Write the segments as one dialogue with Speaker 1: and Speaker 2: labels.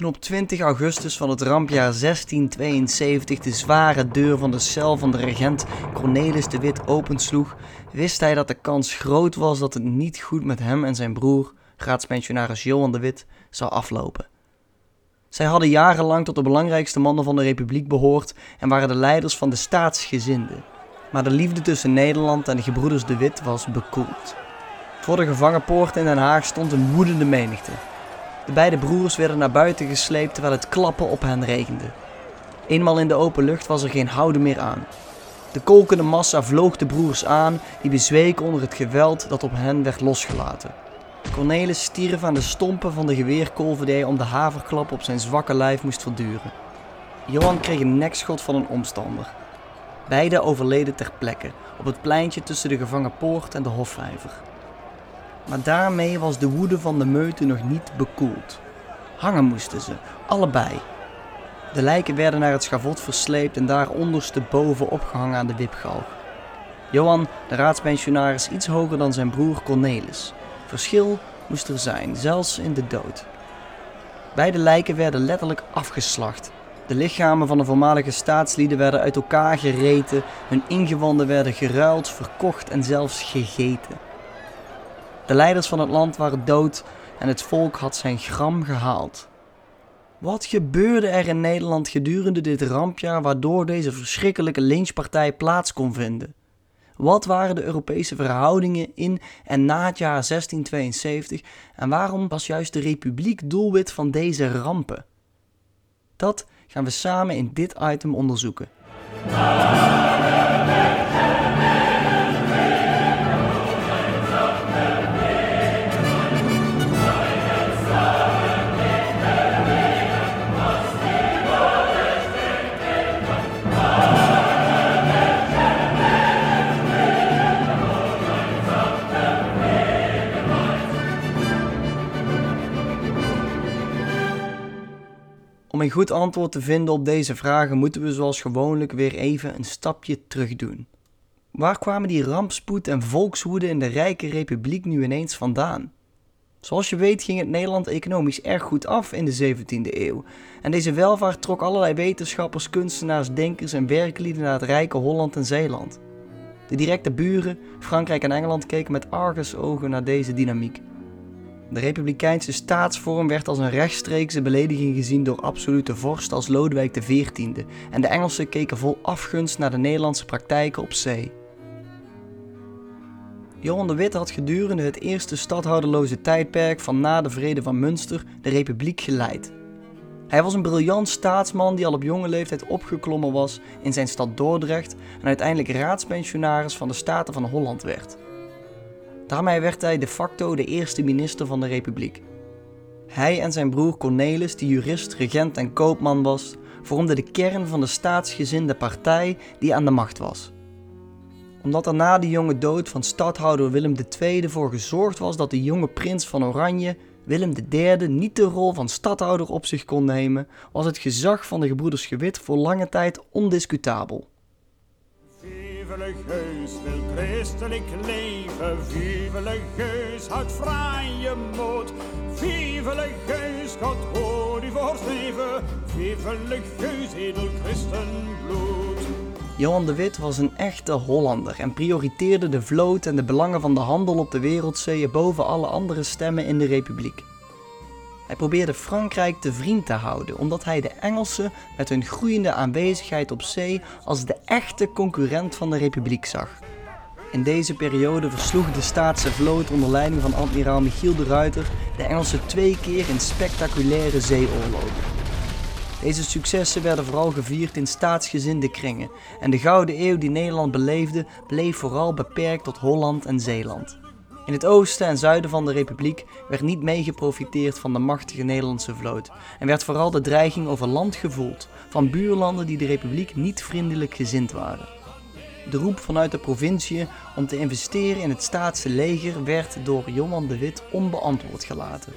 Speaker 1: Toen op 20 augustus van het rampjaar 1672 de zware deur van de cel van de regent Cornelis de Wit opensloeg, wist hij dat de kans groot was dat het niet goed met hem en zijn broer, raadspensionaris Johan de Wit, zou aflopen. Zij hadden jarenlang tot de belangrijkste mannen van de republiek behoord en waren de leiders van de staatsgezinden. Maar de liefde tussen Nederland en de gebroeders de Wit was bekoeld. Voor de gevangenpoort in Den Haag stond een woedende menigte. De beide broers werden naar buiten gesleept terwijl het klappen op hen regende. Eenmaal in de open lucht was er geen houden meer aan. De kolkende massa vloog de broers aan, die bezweken onder het geweld dat op hen werd losgelaten. Cornelis stierf aan de stompen van de geweerkolven die hij om de haverklap op zijn zwakke lijf moest verduren. Johan kreeg een nekschot van een omstander. Beide overleden ter plekke, op het pleintje tussen de gevangenpoort en de hofvijver. Maar daarmee was de woede van de meute nog niet bekoeld. Hangen moesten ze, allebei. De lijken werden naar het schavot versleept en daar ondersteboven opgehangen aan de wipgalg. Johan, de raadspensionaris, iets hoger dan zijn broer Cornelis. Verschil moest er zijn, zelfs in de dood. Beide lijken werden letterlijk afgeslacht. De lichamen van de voormalige staatslieden werden uit elkaar gereten, hun ingewanden werden geruild, verkocht en zelfs gegeten. De leiders van het land waren dood en het volk had zijn gram gehaald. Wat gebeurde er in Nederland gedurende dit rampjaar waardoor deze verschrikkelijke lynchpartij plaats kon vinden? Wat waren de Europese verhoudingen in en na het jaar 1672 en waarom was juist de republiek doelwit van deze rampen? Dat gaan we samen in dit item onderzoeken. Om een goed antwoord te vinden op deze vragen moeten we zoals gewoonlijk weer even een stapje terug doen. Waar kwamen die rampspoed en volkswoede in de rijke republiek nu ineens vandaan? Zoals je weet ging het Nederland economisch erg goed af in de 17e eeuw. En deze welvaart trok allerlei wetenschappers, kunstenaars, denkers en werklieden naar het rijke Holland en Zeeland. De directe buren, Frankrijk en Engeland, keken met argusogen naar deze dynamiek. De republikeinse staatsvorm werd als een rechtstreekse belediging gezien door absolute vorsten als Lodewijk XIV en de Engelsen keken vol afgunst naar de Nederlandse praktijken op zee. Johan de Witt had gedurende het eerste stadhouderloze tijdperk van na de Vrede van Münster de republiek geleid. Hij was een briljant staatsman die al op jonge leeftijd opgeklommen was in zijn stad Dordrecht en uiteindelijk raadspensionaris van de Staten van Holland werd. Daarmee werd hij de facto de eerste minister van de republiek. Hij en zijn broer Cornelis, die jurist, regent en koopman was, vormden de kern van de staatsgezinde partij die aan de macht was. Omdat er na de jonge dood van stadhouder Willem II voor gezorgd was dat de jonge prins van Oranje, Willem III, niet de rol van stadhouder op zich kon nemen, was het gezag van de gebroeders Gewit voor lange tijd ondiscutabel.
Speaker 2: Vive le Geus wil christelijk leven, vive le Geus houdt vrije moed. Vive le Geus, God hoor u voorstreven, vive le Geus edel christenbloed.
Speaker 1: Johan de Wit was een echte Hollander en prioriteerde de vloot en de belangen van de handel op de wereldzeeën boven alle andere stemmen in de republiek. Hij probeerde Frankrijk te vriend te houden, omdat hij de Engelsen met hun groeiende aanwezigheid op zee als de echte concurrent van de republiek zag. In deze periode versloeg de staatse vloot onder leiding van admiraal Michiel de Ruiter de Engelsen twee keer in spectaculaire zeeoorlogen. Deze successen werden vooral gevierd in staatsgezinde kringen en de gouden eeuw die Nederland beleefde bleef vooral beperkt tot Holland en Zeeland. In het oosten en zuiden van de republiek werd niet mee geprofiteerd van de machtige Nederlandse vloot en werd vooral de dreiging over land gevoeld van buurlanden die de republiek niet vriendelijk gezind waren. De roep vanuit de provincie om te investeren in het staatse leger werd door Johan de Wit onbeantwoord gelaten.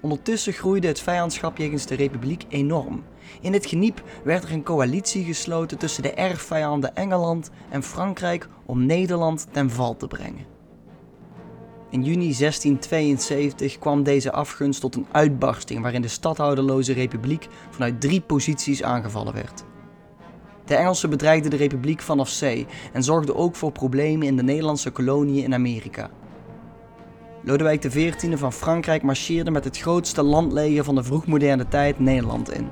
Speaker 1: Ondertussen groeide het vijandschap jegens de republiek enorm. In het geniep werd er een coalitie gesloten tussen de erfvijanden Engeland en Frankrijk om Nederland ten val te brengen. In juni 1672 kwam deze afgunst tot een uitbarsting waarin de stadhouderloze republiek vanuit drie posities aangevallen werd. De Engelsen bedreigden de republiek vanaf zee en zorgden ook voor problemen in de Nederlandse koloniën in Amerika. Lodewijk XIV van Frankrijk marcheerde met het grootste landleger van de vroegmoderne tijd Nederland in.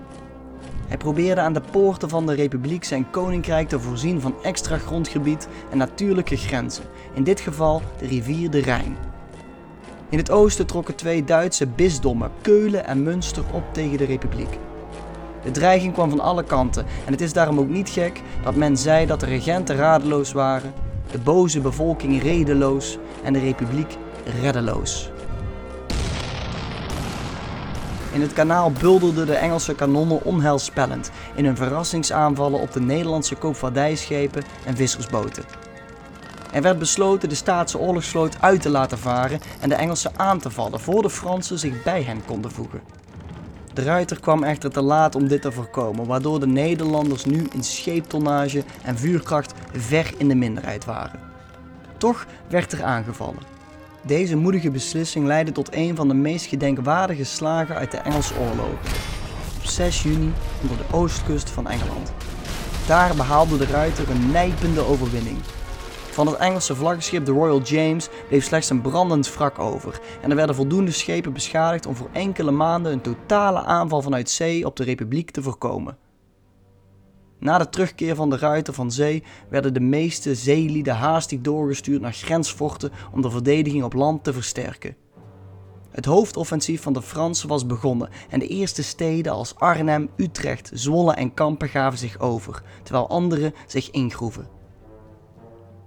Speaker 1: Hij probeerde aan de poorten van de republiek zijn koninkrijk te voorzien van extra grondgebied en natuurlijke grenzen, in dit geval de rivier de Rijn. In het oosten trokken twee Duitse bisdommen, Keulen en Münster, op tegen de republiek. De dreiging kwam van alle kanten en het is daarom ook niet gek dat men zei dat de regenten radeloos waren, de boze bevolking redeloos en de republiek reddeloos. In het kanaal bulderden de Engelse kanonnen onheilspellend in hun verrassingsaanvallen op de Nederlandse koopvaardijschepen en vissersboten. Er werd besloten de staatse oorlogsvloot uit te laten varen en de Engelsen aan te vallen voor de Fransen zich bij hen konden voegen. De ruiter kwam echter te laat om dit te voorkomen, waardoor de Nederlanders nu in scheeptonnage en vuurkracht ver in de minderheid waren. Toch werd er aangevallen. Deze moedige beslissing leidde tot een van de meest gedenkwaardige slagen uit de Engelse oorlogen. Op 6 juni onder de oostkust van Engeland. Daar behaalde de ruiter een nijpende overwinning. Van het Engelse vlaggenschip de Royal James bleef slechts een brandend wrak over en er werden voldoende schepen beschadigd om voor enkele maanden een totale aanval vanuit zee op de Republiek te voorkomen. Na de terugkeer van de ruiter van zee werden de meeste zeelieden haastig doorgestuurd naar grensforten om de verdediging op land te versterken. Het hoofdoffensief van de Fransen was begonnen en de eerste steden als Arnhem, Utrecht, Zwolle en Kampen gaven zich over, terwijl andere zich ingroeven.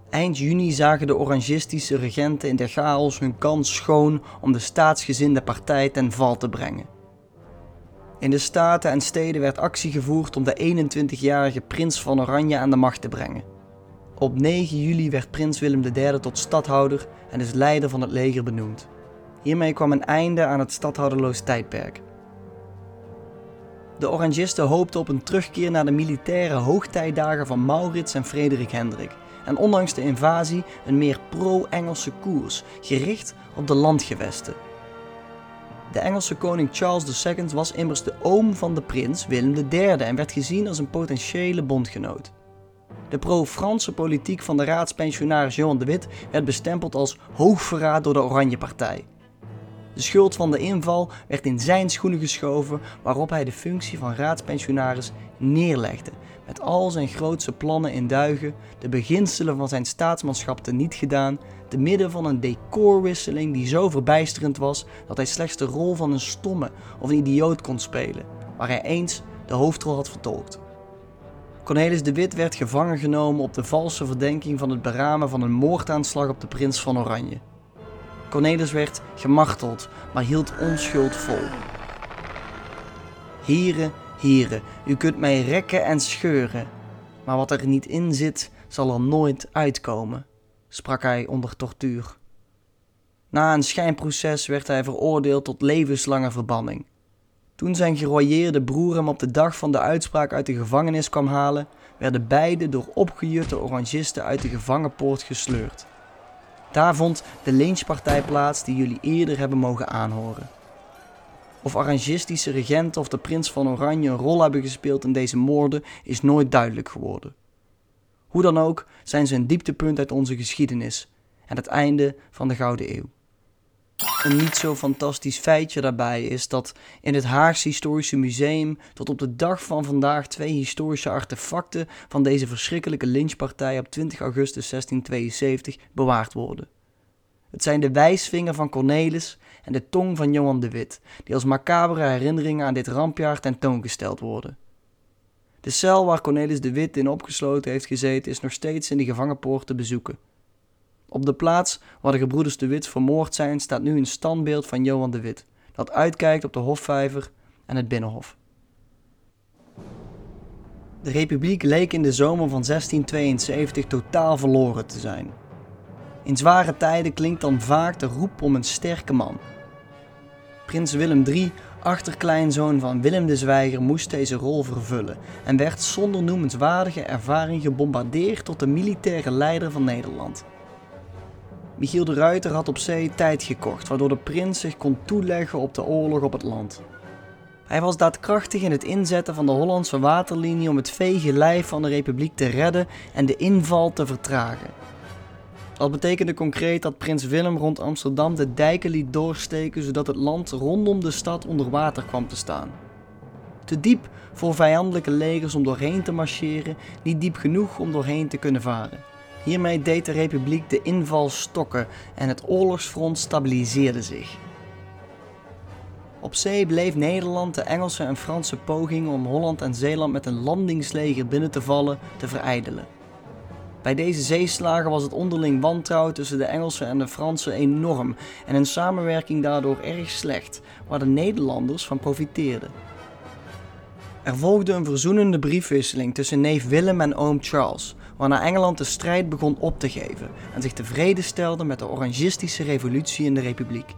Speaker 1: Eind juni zagen de orangistische regenten in de chaos hun kans schoon om de staatsgezinde partij ten val te brengen. In de staten en steden werd actie gevoerd om de 21-jarige prins van Oranje aan de macht te brengen. Op 9 juli werd prins Willem III tot stadhouder en is leider van het leger benoemd. Hiermee kwam een einde aan het stadhouderloos tijdperk. De Orangisten hoopten op een terugkeer naar de militaire hoogtijdagen van Maurits en Frederik Hendrik en ondanks de invasie een meer pro-Engelse koers, gericht op de landgewesten. De Engelse koning Charles II was immers de oom van de prins Willem III en werd gezien als een potentiële bondgenoot. De pro-Franse politiek van de raadspensionaris Johan de Witt werd bestempeld als hoogverraad door de Oranje Partij. De schuld van de inval werd in zijn schoenen geschoven, waarop hij de functie van raadspensionaris neerlegde, met al zijn grootse plannen in duigen, de beginselen van zijn staatsmanschap teniet gedaan, te midden van een decorwisseling die zo verbijsterend was dat hij slechts de rol van een stomme of een idioot kon spelen, waar hij eens de hoofdrol had vertolkt. Cornelis de Wit werd gevangen genomen op de valse verdenking van het beramen van een moordaanslag op de prins van Oranje. Cornelis werd gemarteld, maar hield onschuld vol. Heren, heren, u kunt mij rekken en scheuren, maar wat er niet in zit, zal er nooit uitkomen, sprak hij onder tortuur. Na een schijnproces werd hij veroordeeld tot levenslange verbanning. Toen zijn geroyeerde broer hem op de dag van de uitspraak uit de gevangenis kwam halen, werden beide door opgejutte orangisten uit de gevangenpoort gesleurd. Daar vond de lynchpartij plaats die jullie eerder hebben mogen aanhoren. Of arrangistische regenten of de prins van Oranje een rol hebben gespeeld in deze moorden is nooit duidelijk geworden. Hoe dan ook zijn ze een dieptepunt uit onze geschiedenis en het einde van de Gouden Eeuw. Een niet zo fantastisch feitje daarbij is dat in het Haagse Historische Museum tot op de dag van vandaag twee historische artefacten van deze verschrikkelijke lynchpartij op 20 augustus 1672 bewaard worden. Het zijn de wijsvinger van Cornelis en de tong van Johan de Wit, die als macabere herinneringen aan dit rampjaar tentoongesteld worden. De cel waar Cornelis de Wit in opgesloten heeft gezeten is nog steeds in de gevangenpoort te bezoeken. Op de plaats waar de gebroeders de Wit vermoord zijn staat nu een standbeeld van Johan de Wit, dat uitkijkt op de Hofvijver en het Binnenhof. De republiek leek in de zomer van 1672 totaal verloren te zijn. In zware tijden klinkt dan vaak de roep om een sterke man. Prins Willem III, achterkleinzoon van Willem de Zwijger, moest deze rol vervullen en werd zonder noemenswaardige ervaring gebombardeerd tot de militaire leider van Nederland. Michiel de Ruiter had op zee tijd gekocht, waardoor de prins zich kon toeleggen op de oorlog op het land. Hij was daadkrachtig in het inzetten van de Hollandse waterlinie om het vege lijf van de republiek te redden en de inval te vertragen. Dat betekende concreet dat prins Willem rond Amsterdam de dijken liet doorsteken zodat het land rondom de stad onder water kwam te staan. Te diep voor vijandelijke legers om doorheen te marcheren, niet diep genoeg om doorheen te kunnen varen. Hiermee deed de republiek de inval stokken en het oorlogsfront stabiliseerde zich. Op zee bleef Nederland de Engelse en Franse pogingen om Holland en Zeeland met een landingsleger binnen te vallen te verijdelen. Bij deze zeeslagen was het onderling wantrouwen tussen de Engelsen en de Fransen enorm en hun samenwerking daardoor erg slecht, waar de Nederlanders van profiteerden. Er volgde een verzoenende briefwisseling tussen neef Willem en oom Charles, waarna Engeland de strijd begon op te geven en zich tevreden stelde met de Orangistische revolutie in de Republiek.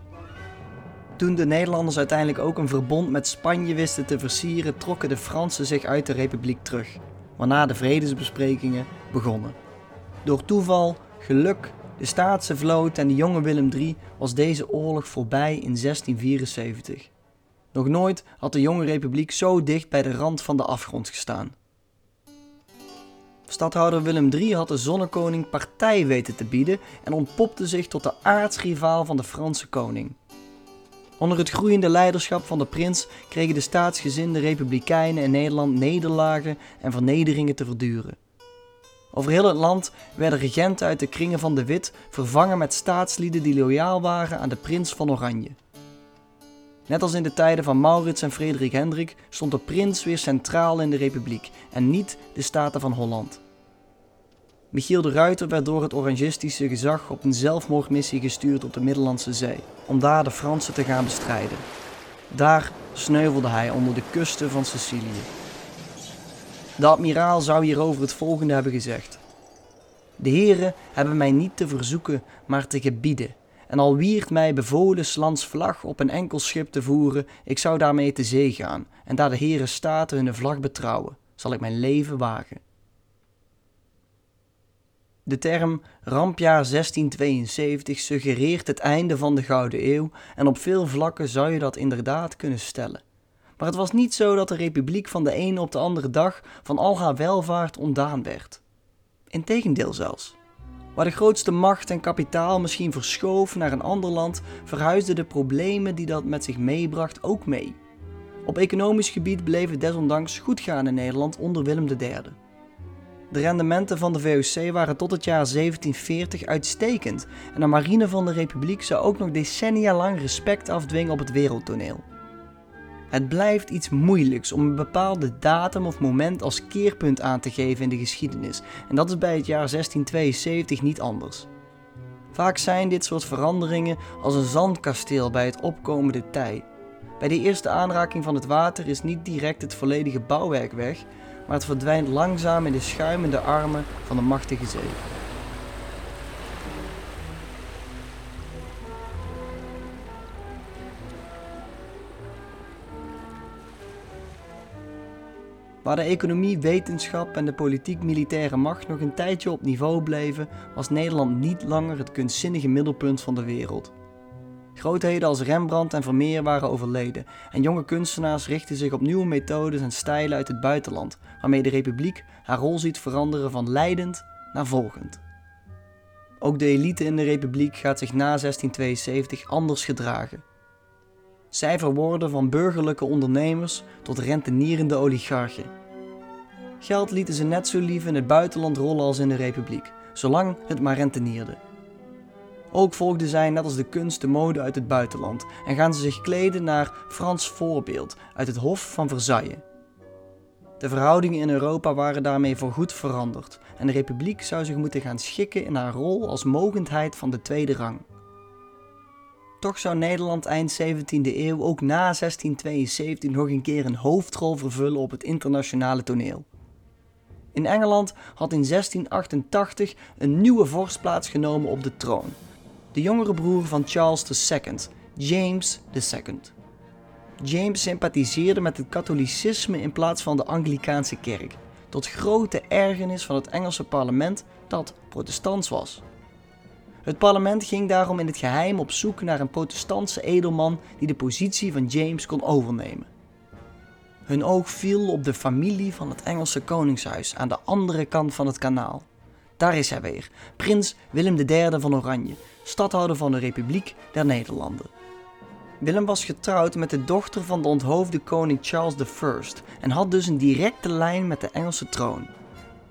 Speaker 1: Toen de Nederlanders uiteindelijk ook een verbond met Spanje wisten te versieren, trokken de Fransen zich uit de Republiek terug, waarna de vredesbesprekingen begonnen. Door toeval, geluk, de staatse vloot en de jonge Willem III was deze oorlog voorbij in 1674. Nog nooit had de jonge republiek zo dicht bij de rand van de afgrond gestaan. Stadhouder Willem III had de zonnekoning partij weten te bieden en ontpopte zich tot de aartsrivaal van de Franse koning. Onder het groeiende leiderschap van de prins kregen de staatsgezinde republikeinen in Nederland nederlagen en vernederingen te verduren. Over heel het land werden regenten uit de kringen van de Wit vervangen met staatslieden die loyaal waren aan de prins van Oranje. Net als in de tijden van Maurits en Frederik Hendrik stond de prins weer centraal in de republiek en niet de Staten van Holland. Michiel de Ruiter werd door het Orangistische gezag op een zelfmoordmissie gestuurd op de Middellandse Zee, om daar de Fransen te gaan bestrijden. Daar sneuvelde hij onder de kusten van Sicilië. De admiraal zou hierover het volgende hebben gezegd. De heren hebben mij niet te verzoeken, maar te gebieden. En al wiert mij bevolen slans vlag op een enkel schip te voeren, ik zou daarmee te zee gaan. En daar de heren staten hun vlag betrouwen, zal ik mijn leven wagen. De term rampjaar 1672 suggereert het einde van de Gouden Eeuw en op veel vlakken zou je dat inderdaad kunnen stellen. Maar het was niet zo dat de republiek van de ene op de andere dag van al haar welvaart ontdaan werd. Integendeel zelfs. Waar de grootste macht en kapitaal misschien verschoof naar een ander land, verhuisden de problemen die dat met zich meebracht ook mee. Op economisch gebied bleef het desondanks goed gaan in Nederland onder Willem III. De rendementen van de VOC waren tot het jaar 1740 uitstekend en de marine van de Republiek zou ook nog decennia lang respect afdwingen op het wereldtoneel. Het blijft iets moeilijks om een bepaalde datum of moment als keerpunt aan te geven in de geschiedenis en dat is bij het jaar 1672 niet anders. Vaak zijn dit soort veranderingen als een zandkasteel bij het opkomende tij. Bij de eerste aanraking van het water is niet direct het volledige bouwwerk weg, maar het verdwijnt langzaam in de schuimende armen van de machtige zee. Waar de economie, wetenschap en de politiek-militaire macht nog een tijdje op niveau bleven, was Nederland niet langer het kunstzinnige middelpunt van de wereld. Grootheden als Rembrandt en Vermeer waren overleden en jonge kunstenaars richtten zich op nieuwe methodes en stijlen uit het buitenland, waarmee de republiek haar rol ziet veranderen van leidend naar volgend. Ook de elite in de republiek gaat zich na 1672 anders gedragen. Zij verworden van burgerlijke ondernemers tot rentenierende oligarchen. Geld lieten ze net zo lief in het buitenland rollen als in de republiek, zolang het maar rentenierde. Ook volgden zij net als de kunst de mode uit het buitenland en gaan ze zich kleden naar Frans voorbeeld uit het Hof van Versailles. De verhoudingen in Europa waren daarmee voorgoed veranderd en de republiek zou zich moeten gaan schikken in haar rol als mogendheid van de tweede rang. Toch zou Nederland eind 17e eeuw ook na 1672 nog een keer een hoofdrol vervullen op het internationale toneel. In Engeland had in 1688 een nieuwe vorst plaatsgenomen op de troon, de jongere broer van Charles II, James II. James sympathiseerde met het katholicisme in plaats van de Anglikaanse kerk, tot grote ergernis van het Engelse parlement dat protestants was. Het parlement ging daarom in het geheim op zoek naar een protestantse edelman die de positie van James kon overnemen. Hun oog viel op de familie van het Engelse koningshuis aan de andere kant van het kanaal. Daar is hij weer, prins Willem III van Oranje, stadhouder van de Republiek der Nederlanden. Willem was getrouwd met de dochter van de onthoofde koning Charles I en had dus een directe lijn met de Engelse troon.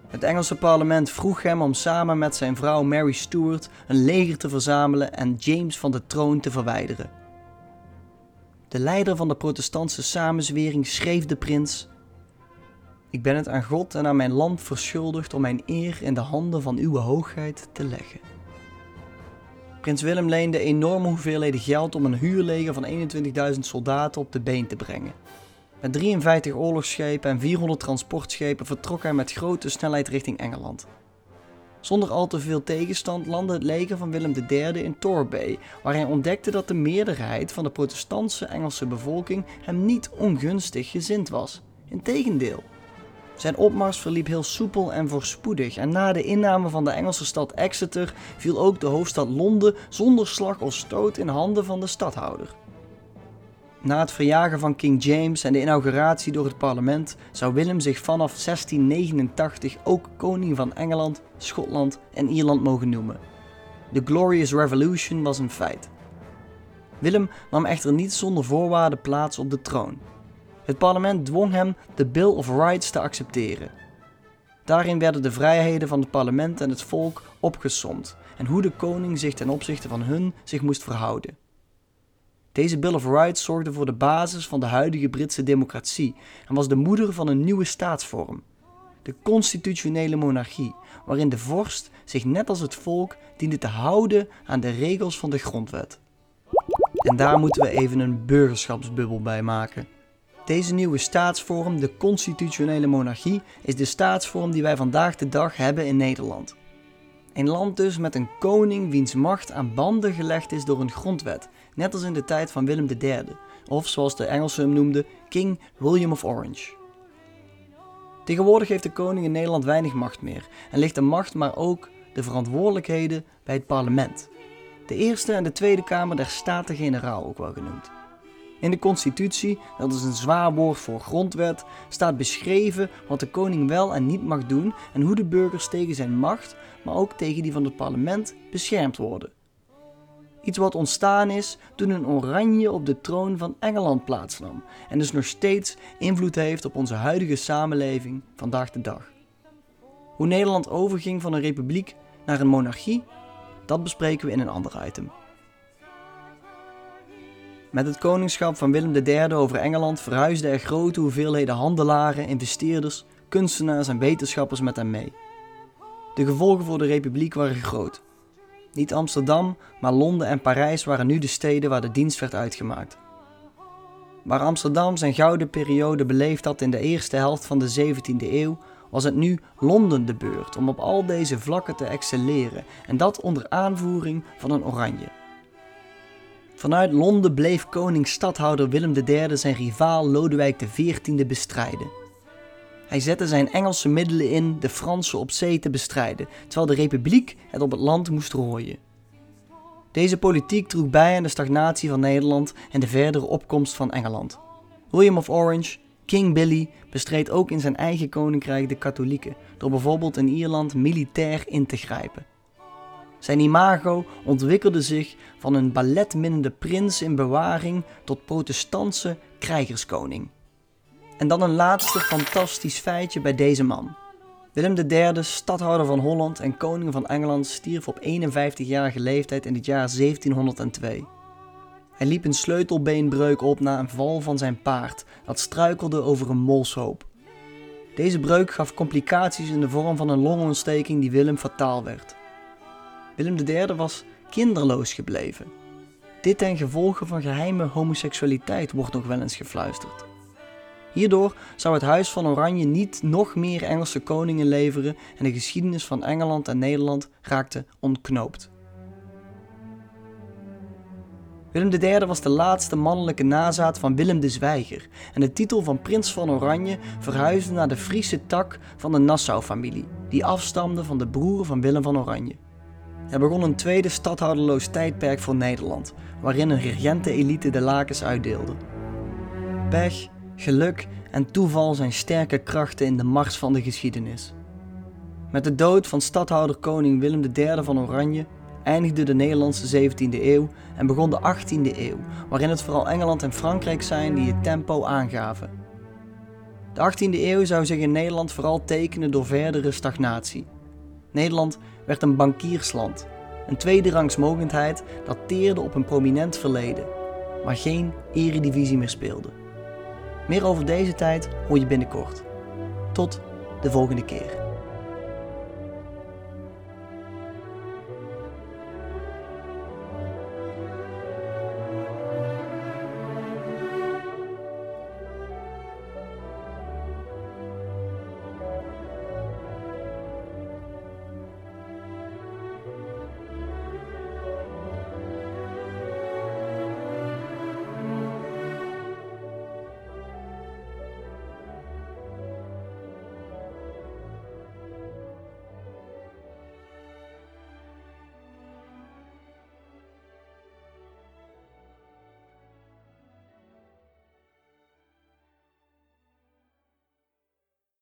Speaker 1: Het Engelse parlement vroeg hem om samen met zijn vrouw Mary Stuart een leger te verzamelen en James van de troon te verwijderen. De leider van de protestantse samenzwering schreef de prins: Ik ben het aan God en aan mijn land verschuldigd om mijn eer in de handen van uw hoogheid te leggen. Prins Willem leende enorme hoeveelheden geld om een huurleger van 21.000 soldaten op de been te brengen. Met 53 oorlogsschepen en 400 transportschepen vertrok hij met grote snelheid richting Engeland. Zonder al te veel tegenstand landde het leger van Willem III in Torbay, waar hij ontdekte dat de meerderheid van de protestantse Engelse bevolking hem niet ongunstig gezind was. Integendeel. Zijn opmars verliep heel soepel en voorspoedig en na de inname van de Engelse stad Exeter viel ook de hoofdstad Londen zonder slag of stoot in handen van de stadhouder. Na het verjagen van King James en de inauguratie door het parlement zou Willem zich vanaf 1689 ook koning van Engeland, Schotland en Ierland mogen noemen. De Glorious Revolution was een feit. Willem nam echter niet zonder voorwaarden plaats op de troon. Het parlement dwong hem de Bill of Rights te accepteren. Daarin werden de vrijheden van het parlement en het volk opgesomd en hoe de koning zich ten opzichte van hun zich moest verhouden. Deze Bill of Rights zorgde voor de basis van de huidige Britse democratie en was de moeder van een nieuwe staatsvorm. De constitutionele monarchie, waarin de vorst zich net als het volk diende te houden aan de regels van de grondwet. En daar moeten we even een burgerschapsbubbel bij maken. Deze nieuwe staatsvorm, de constitutionele monarchie, is de staatsvorm die wij vandaag de dag hebben in Nederland. Een land dus met een koning wiens macht aan banden gelegd is door een grondwet, net als in de tijd van Willem III, of zoals de Engelsen hem noemden, King William of Orange. Tegenwoordig heeft de koning in Nederland weinig macht meer en ligt de macht maar ook de verantwoordelijkheden bij het parlement. De Eerste en de Tweede Kamer der Staten-Generaal ook wel genoemd. In de Constitutie, dat is een zwaar woord voor grondwet, staat beschreven wat de koning wel en niet mag doen en hoe de burgers tegen zijn macht, maar ook tegen die van het parlement, beschermd worden. Iets wat ontstaan is toen een oranje op de troon van Engeland plaatsnam en dus nog steeds invloed heeft op onze huidige samenleving vandaag de dag. Hoe Nederland overging van een republiek naar een monarchie, dat bespreken we in een ander item. Met het koningschap van Willem III over Engeland verhuisden er grote hoeveelheden handelaren, investeerders, kunstenaars en wetenschappers met hem mee. De gevolgen voor de republiek waren groot. Niet Amsterdam, maar Londen en Parijs waren nu de steden waar de dienst werd uitgemaakt. Waar Amsterdam zijn gouden periode beleefd had in de eerste helft van de 17e eeuw, was het nu Londen de beurt om op al deze vlakken te excelleren en dat onder aanvoering van een oranje. Vanuit Londen bleef koning-stadhouder Willem III zijn rivaal Lodewijk XIV bestrijden. Hij zette zijn Engelse middelen in de Fransen op zee te bestrijden, terwijl de republiek het op het land moest rooien. Deze politiek droeg bij aan de stagnatie van Nederland en de verdere opkomst van Engeland. William of Orange, King Billy, bestreed ook in zijn eigen koninkrijk de katholieken, door bijvoorbeeld in Ierland militair in te grijpen. Zijn imago ontwikkelde zich van een balletminnende prins in bewaring tot protestantse krijgerskoning. En dan een laatste fantastisch feitje bij deze man. Willem III, stadhouder van Holland en koning van Engeland, stierf op 51-jarige leeftijd in het jaar 1702. Hij liep een sleutelbeenbreuk op na een val van zijn paard, dat struikelde over een molshoop. Deze breuk gaf complicaties in de vorm van een longontsteking die Willem fataal werd. Willem III was kinderloos gebleven. Dit ten gevolge van geheime homoseksualiteit wordt nog wel eens gefluisterd. Hierdoor zou het Huis van Oranje niet nog meer Engelse koningen leveren en de geschiedenis van Engeland en Nederland raakte ontknoopt. Willem III was de laatste mannelijke nazaat van Willem de Zwijger en de titel van prins van Oranje verhuisde naar de Friese tak van de Nassau-familie, die afstamde van de broer van Willem van Oranje. Er begon een tweede stadhouderloos tijdperk voor Nederland, waarin een regentenelite de lakens uitdeelde. Pech, geluk en toeval zijn sterke krachten in de mars van de geschiedenis. Met de dood van stadhouder koning Willem III van Oranje eindigde de Nederlandse 17e eeuw en begon de 18e eeuw, waarin het vooral Engeland en Frankrijk zijn die het tempo aangaven. De 18e eeuw zou zich in Nederland vooral tekenen door verdere stagnatie. Nederland werd een bankiersland, een tweederangsmogendheid dat teerde op een prominent verleden, maar geen eredivisie meer speelde. Meer over deze tijd hoor je binnenkort. Tot de volgende keer.